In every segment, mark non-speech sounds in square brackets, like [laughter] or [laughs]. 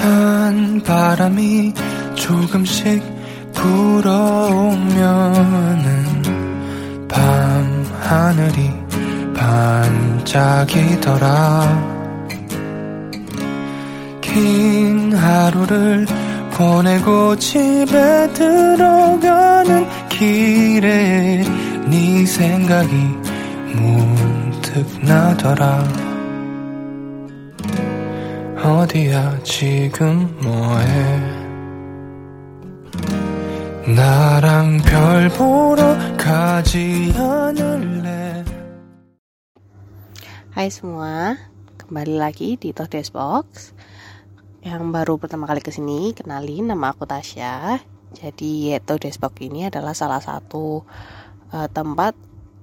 찬 바람이 조금씩 불어오면은 밤 하늘이 반짝이더라. 긴 하루를 보내고 집에 들어가는 길에 네 생각이 문득 나더라 어디야 지금 뭐해 나랑 별 보러 가지 않을래 Hai semua, kembali lagi di Todes Box. Yang baru pertama kali kesini, kenalin nama aku Tasya. Jadi Todes Box ini adalah salah satu uh, tempat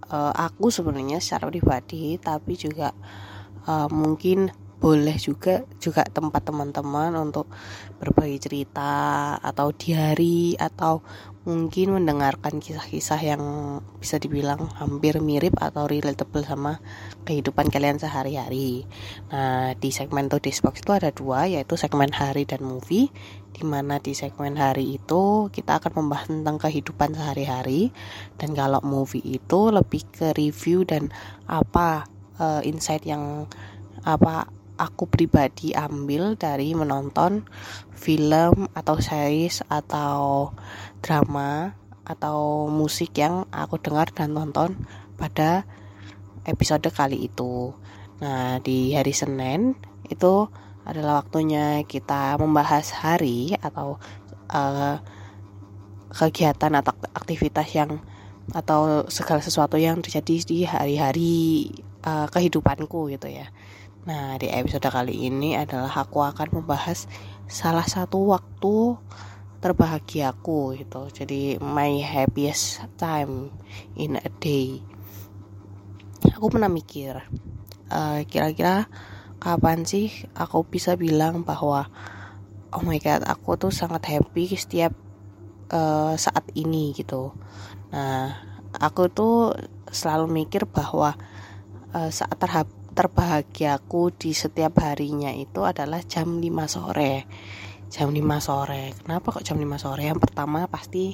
uh, aku sebenarnya secara pribadi, tapi juga uh, mungkin boleh juga juga tempat teman-teman untuk berbagi cerita atau diary atau mungkin mendengarkan kisah-kisah yang bisa dibilang hampir mirip atau relatable sama kehidupan kalian sehari-hari. Nah, di segmen Today's Box itu ada dua, yaitu segmen hari dan movie. Di mana di segmen hari itu kita akan membahas tentang kehidupan sehari-hari, dan kalau movie itu lebih ke review dan apa uh, insight yang apa aku pribadi ambil dari menonton film atau series atau drama atau musik yang aku dengar dan tonton pada episode kali itu. Nah, di hari Senin itu adalah waktunya kita membahas hari atau uh, kegiatan atau aktivitas yang atau segala sesuatu yang terjadi di hari-hari uh, kehidupanku gitu ya. Nah, di episode kali ini adalah aku akan membahas salah satu waktu terbahagiaku gitu. Jadi my happiest time in a day. Aku pernah mikir kira kira-kira kapan sih aku bisa bilang bahwa oh my god, aku tuh sangat happy setiap uh, saat ini gitu. Nah, aku tuh selalu mikir bahwa uh, saat terhap terbahagiaku di setiap harinya itu adalah jam 5 sore. Jam 5 sore. Kenapa kok jam 5 sore? Yang pertama pasti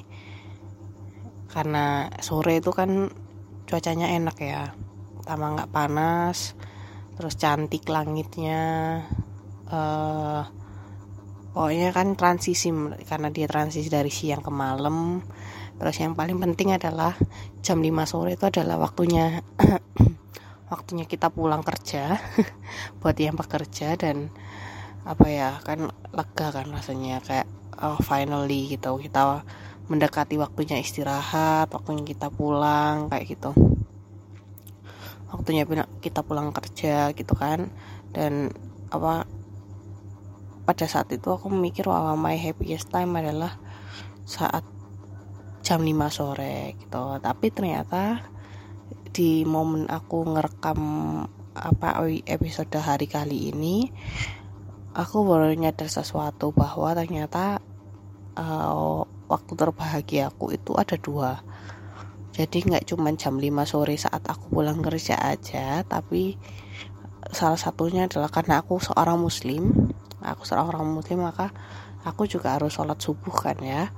karena sore itu kan cuacanya enak ya. Pertama nggak panas terus cantik langitnya uh, pokoknya kan transisi karena dia transisi dari siang ke malam. Terus yang paling penting adalah jam 5 sore itu adalah waktunya [clears throat] waktunya kita pulang kerja [laughs] buat yang bekerja dan apa ya kan lega kan rasanya kayak oh, finally gitu kita mendekati waktunya istirahat waktunya kita pulang kayak gitu. Waktunya kita pulang kerja gitu kan dan apa pada saat itu aku mikir bahwa my happiest time adalah saat jam 5 sore gitu. Tapi ternyata di momen aku ngerekam apa episode hari kali ini aku baru nyadar sesuatu bahwa ternyata uh, waktu terbahagia aku itu ada dua. Jadi nggak cuma jam 5 sore saat aku pulang kerja aja tapi salah satunya adalah karena aku seorang muslim aku seorang muslim maka aku juga harus sholat subuh kan ya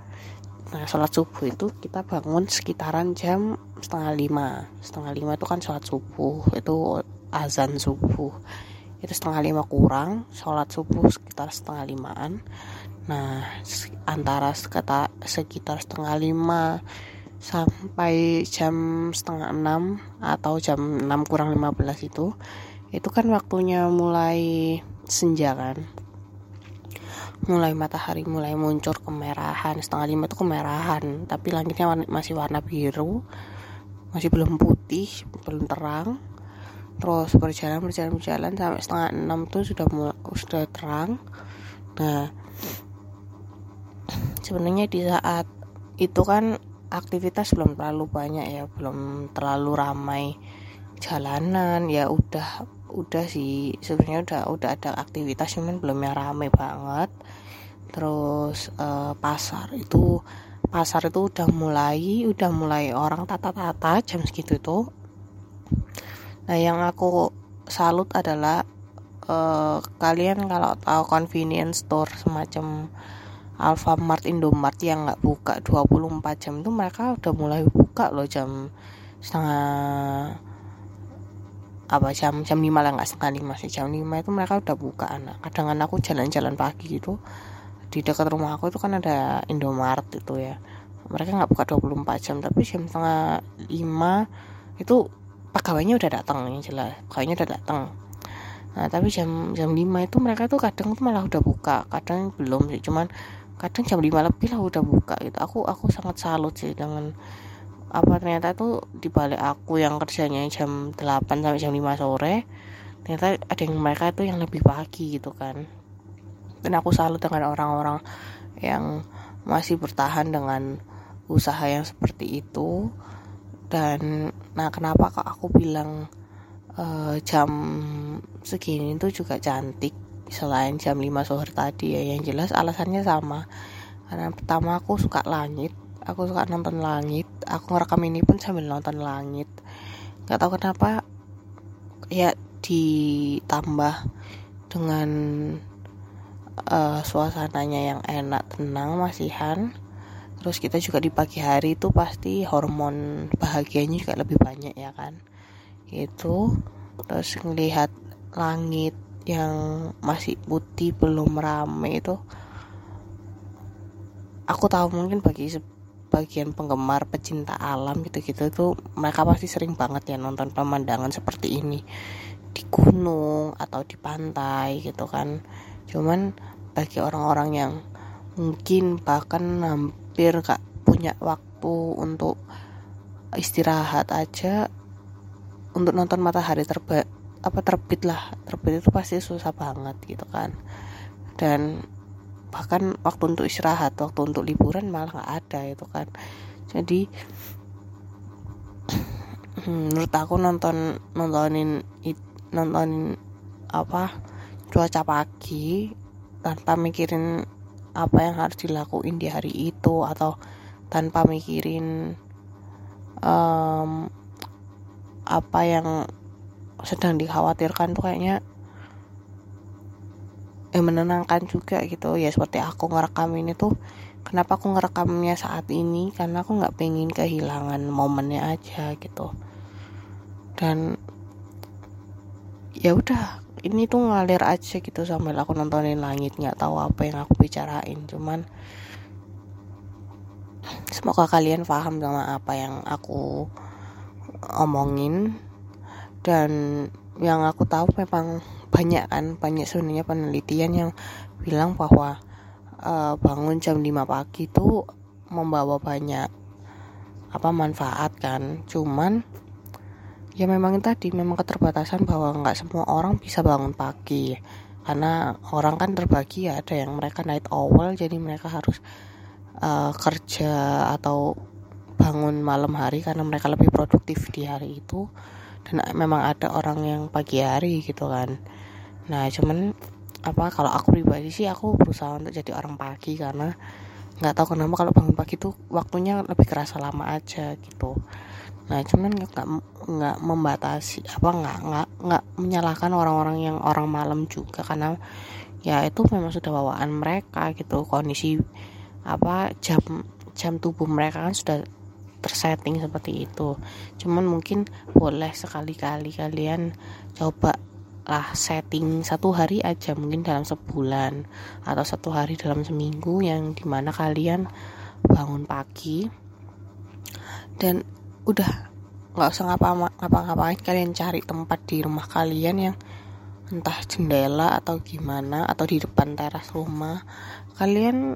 Nah, sholat subuh itu kita bangun sekitaran jam setengah lima. Setengah lima itu kan sholat subuh, itu azan subuh. Itu setengah lima kurang, sholat subuh sekitar setengah limaan. Nah, antara sekitar, setengah lima sampai jam setengah enam atau jam enam kurang lima belas itu, itu kan waktunya mulai senja kan mulai matahari mulai muncul kemerahan setengah lima itu kemerahan tapi langitnya warna, masih warna biru masih belum putih belum terang. Terus berjalan berjalan berjalan sampai setengah enam tuh sudah mulai, sudah terang. Nah sebenarnya di saat itu kan aktivitas belum terlalu banyak ya belum terlalu ramai jalanan ya udah udah sih sebenarnya udah udah ada aktivitas cuman belum yang rame banget. Terus uh, pasar itu pasar itu udah mulai udah mulai orang tata-tata jam segitu tuh. Nah yang aku salut adalah uh, kalian kalau tahu convenience store semacam Alfamart Indomart yang nggak buka 24 jam itu mereka udah mulai buka loh jam setengah apa jam jam lima lah nggak setengah lima sih. Jam lima itu mereka udah buka anak. Kadang aku jalan-jalan pagi gitu di dekat rumah aku itu kan ada Indomart itu ya. Mereka nggak buka 24 jam tapi jam setengah lima itu pegawainya udah datang yang jelas. Pegawainya udah datang nah tapi jam jam lima itu mereka tuh kadang tuh malah udah buka. Kadang belum sih cuman kadang jam lima lebih lah udah buka gitu. Aku aku sangat salut sih dengan apa ternyata tuh dibalik aku yang kerjanya jam 8 sampai jam 5 sore ternyata ada yang mereka itu yang lebih pagi gitu kan. Dan aku salut dengan orang-orang yang masih bertahan dengan usaha yang seperti itu. Dan nah kenapa kok aku bilang uh, jam segini itu juga cantik selain jam 5 sore tadi ya? Yang jelas alasannya sama. Karena pertama aku suka langit aku suka nonton langit. Aku ngerekam ini pun sambil nonton langit. Nggak tahu kenapa ya ditambah dengan uh, suasananya yang enak tenang masihan. Terus kita juga di pagi hari itu pasti hormon bahagianya juga lebih banyak ya kan? Itu terus ngelihat langit yang masih putih belum rame itu aku tahu mungkin bagi bagian penggemar pecinta alam gitu-gitu tuh mereka pasti sering banget ya nonton pemandangan seperti ini. Di gunung atau di pantai gitu kan. Cuman bagi orang-orang yang mungkin bahkan hampir gak punya waktu untuk istirahat aja untuk nonton matahari terbit apa terbit lah. Terbit itu pasti susah banget gitu kan. Dan bahkan waktu untuk istirahat waktu untuk liburan malah nggak ada itu kan. Jadi [clears throat] menurut aku nonton nontonin nontonin apa cuaca pagi tanpa mikirin apa yang harus dilakuin di hari itu atau tanpa mikirin um, apa yang sedang dikhawatirkan tuh kayaknya eh, menenangkan juga gitu. Ya seperti aku ngerekam ini tuh kenapa aku ngerekamnya saat ini? Karena aku nggak pengen kehilangan momennya aja gitu. Dan ya udah ini tuh ngalir aja gitu sambil aku nontonin langit nggak tahu apa yang aku bicarain. Cuman semoga kalian paham sama apa yang aku omongin. Dan yang aku tahu memang banyak kan banyak sebenarnya penelitian yang bilang bahwa uh, bangun jam 5 pagi itu membawa banyak apa manfaat kan. Cuman ya memang tadi memang keterbatasan bahwa nggak semua orang bisa bangun pagi. Karena orang kan terbagi ya ada yang mereka night owl jadi mereka harus uh, kerja atau bangun malam hari karena mereka lebih produktif di hari itu. Dan memang ada orang yang pagi hari gitu kan nah cuman apa kalau aku pribadi sih aku berusaha untuk jadi orang pagi karena nggak tahu kenapa kalau bangun pagi tuh waktunya lebih kerasa lama aja gitu. Nah cuman nggak nggak membatasi apa nggak nggak nggak menyalahkan orang-orang yang orang malam juga karena ya itu memang sudah bawaan mereka gitu. Kondisi apa jam jam tubuh mereka kan sudah tersetting seperti itu. Cuman mungkin boleh sekali-kali kalian coba lah setting satu hari aja mungkin dalam sebulan atau satu hari dalam seminggu yang di mana kalian bangun pagi. Dan udah nggak usah ngapa-ngapain kalian cari tempat di rumah kalian yang entah jendela atau gimana atau di depan teras rumah. Kalian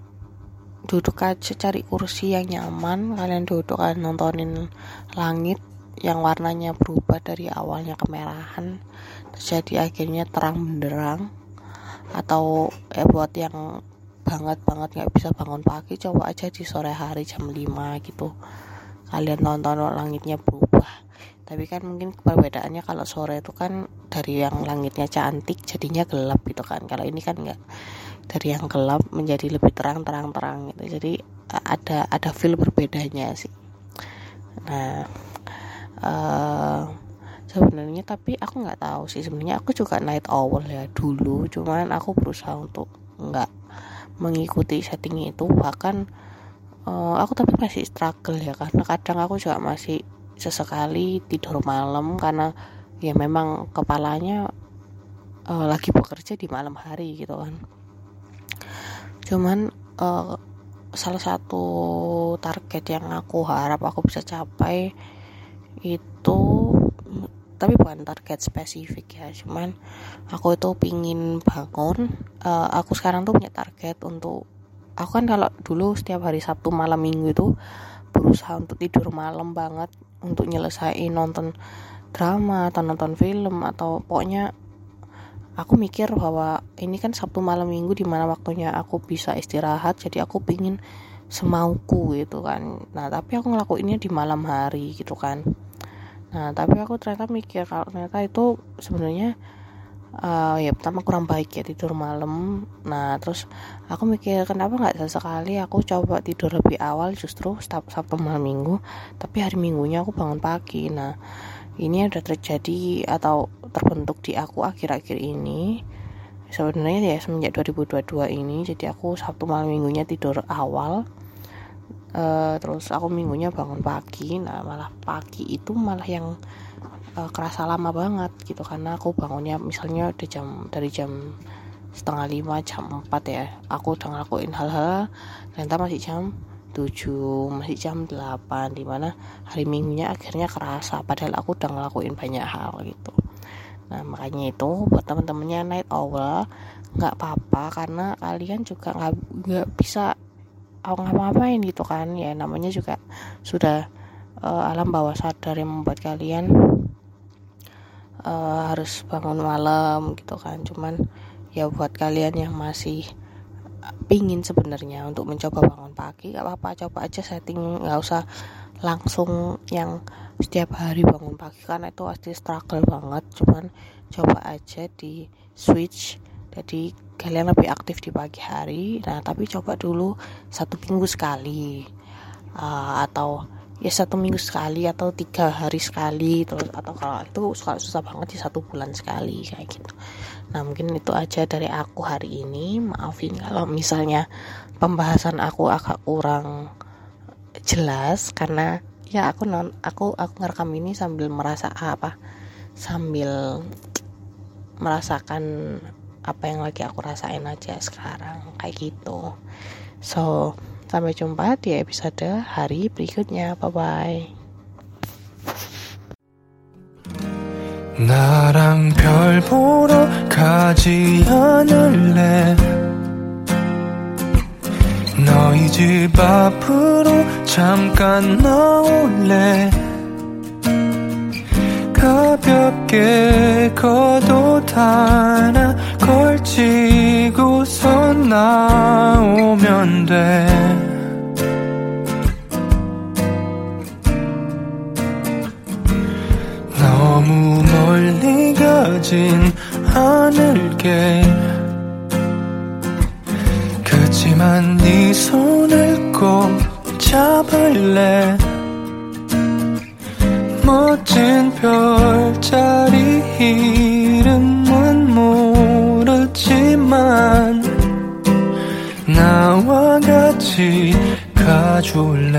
duduk aja cari kursi yang nyaman kalian duduk kan nontonin langit yang warnanya berubah dari awalnya kemerahan jadi akhirnya terang benderang. Atau eh buat yang banget banget nggak bisa bangun pagi coba aja di sore hari jam 5 gitu. Kalian nonton langitnya berubah. Tapi kan mungkin perbedaannya kalau sore itu kan dari yang langitnya cantik jadinya gelap gitu kan. Kalau ini kan nggak. Dari yang gelap menjadi lebih terang terang terang gitu. Jadi ada ada feel berbedanya sih. Nah uh, sebenarnya tapi aku nggak tahu sih. Sebenarnya aku juga night owl ya dulu. Cuman aku berusaha untuk nggak mengikuti setting itu. Bahkan uh, aku tapi masih struggle ya. Karena kadang aku juga masih sesekali tidur malam. Karena ya memang kepalanya uh, lagi bekerja di malam hari gitu kan. Cuman uh, salah satu target yang aku harap aku bisa capai itu tapi bukan target spesifik ya cuman aku itu pingin bangun. Uh, aku sekarang tuh punya target untuk aku kan kalau dulu setiap hari Sabtu malam minggu itu berusaha untuk tidur malam banget untuk nyelesain nonton drama atau nonton film atau pokoknya aku mikir bahwa ini kan Sabtu malam minggu di mana waktunya aku bisa istirahat jadi aku pingin semauku gitu kan. Nah tapi aku ngelakuinnya di malam hari gitu kan nah tapi aku ternyata mikir kalau ternyata itu sebenarnya uh, ya pertama kurang baik ya tidur malam. Nah terus aku mikir kenapa nggak sesekali aku coba tidur lebih awal justru sabtu malam minggu tapi hari minggunya aku bangun pagi? Nah ini udah terjadi atau terbentuk di aku akhir-akhir ini. Sebenarnya ya semenjak 2022 ini jadi aku sabtu malam minggunya tidur awal uh, terus aku minggunya bangun pagi. Nah malah pagi itu malah yang uh, kerasa lama banget gitu. Karena aku bangunnya misalnya dari jam dari jam setengah lima jam empat ya. Aku udah ngelakuin hal-hal. Ternyata masih jam 7 masih jam 8 di mana hari minggunya akhirnya kerasa. Padahal aku udah ngelakuin banyak hal gitu. Nah makanya itu buat temen-temennya night owl nggak apa-apa. Karena kalian juga nggak bisa aku ngapa-ngapain gitu kan. Ya namanya juga sudah uh, alam bawah sadar yang membuat kalian uh, harus bangun malam gitu kan. Cuman ya buat kalian yang masih pingin sebenarnya untuk mencoba bangun pagi gak apa-apa. Coba aja setting nggak usah langsung yang setiap hari bangun pagi. Karena itu pasti struggle banget. Cuman coba aja di switch jadi kalian lebih aktif di pagi hari. Nah tapi coba dulu satu minggu sekali uh, atau ya satu minggu sekali atau tiga hari sekali. Terus atau kalau itu susah, susah banget di satu bulan sekali kayak gitu. Nah mungkin itu aja dari aku hari ini. Maafin kalau misalnya pembahasan aku agak kurang jelas karena ya aku non aku aku ngerekam ini sambil merasa apa? Sambil merasakan apa yang lagi aku rasain aja sekarang kayak gitu so sampai jumpa di episode hari berikutnya bye bye 나랑 별 보러 가지 않을래 너희 집 앞으로 잠깐 나올래 가볍게 걷옷 하나 걸치고서 나오면 돼. 너무 멀리 가진 않을게. 그치만 네 손을 꼭 잡을래? 멋진 별자리 가져올